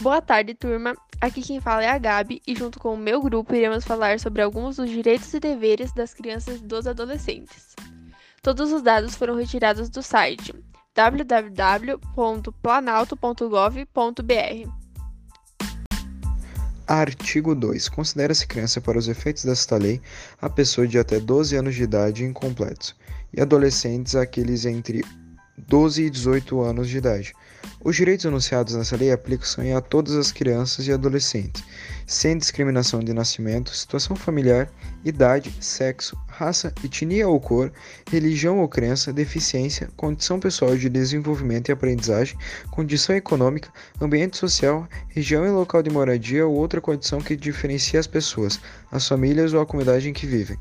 Boa tarde, turma. Aqui quem fala é a Gabi e junto com o meu grupo iremos falar sobre alguns dos direitos e deveres das crianças e dos adolescentes. Todos os dados foram retirados do site www.planalto.gov.br. Artigo 2. Considera-se criança para os efeitos desta lei a pessoa de até 12 anos de idade incompletos e adolescentes aqueles entre 12 e 18 anos de idade. Os direitos anunciados nessa lei aplicam-se a todas as crianças e adolescentes, sem discriminação de nascimento, situação familiar, idade, sexo, raça, etnia ou cor, religião ou crença, deficiência, condição pessoal de desenvolvimento e aprendizagem, condição econômica, ambiente social, região e local de moradia ou outra condição que diferencie as pessoas, as famílias ou a comunidade em que vivem.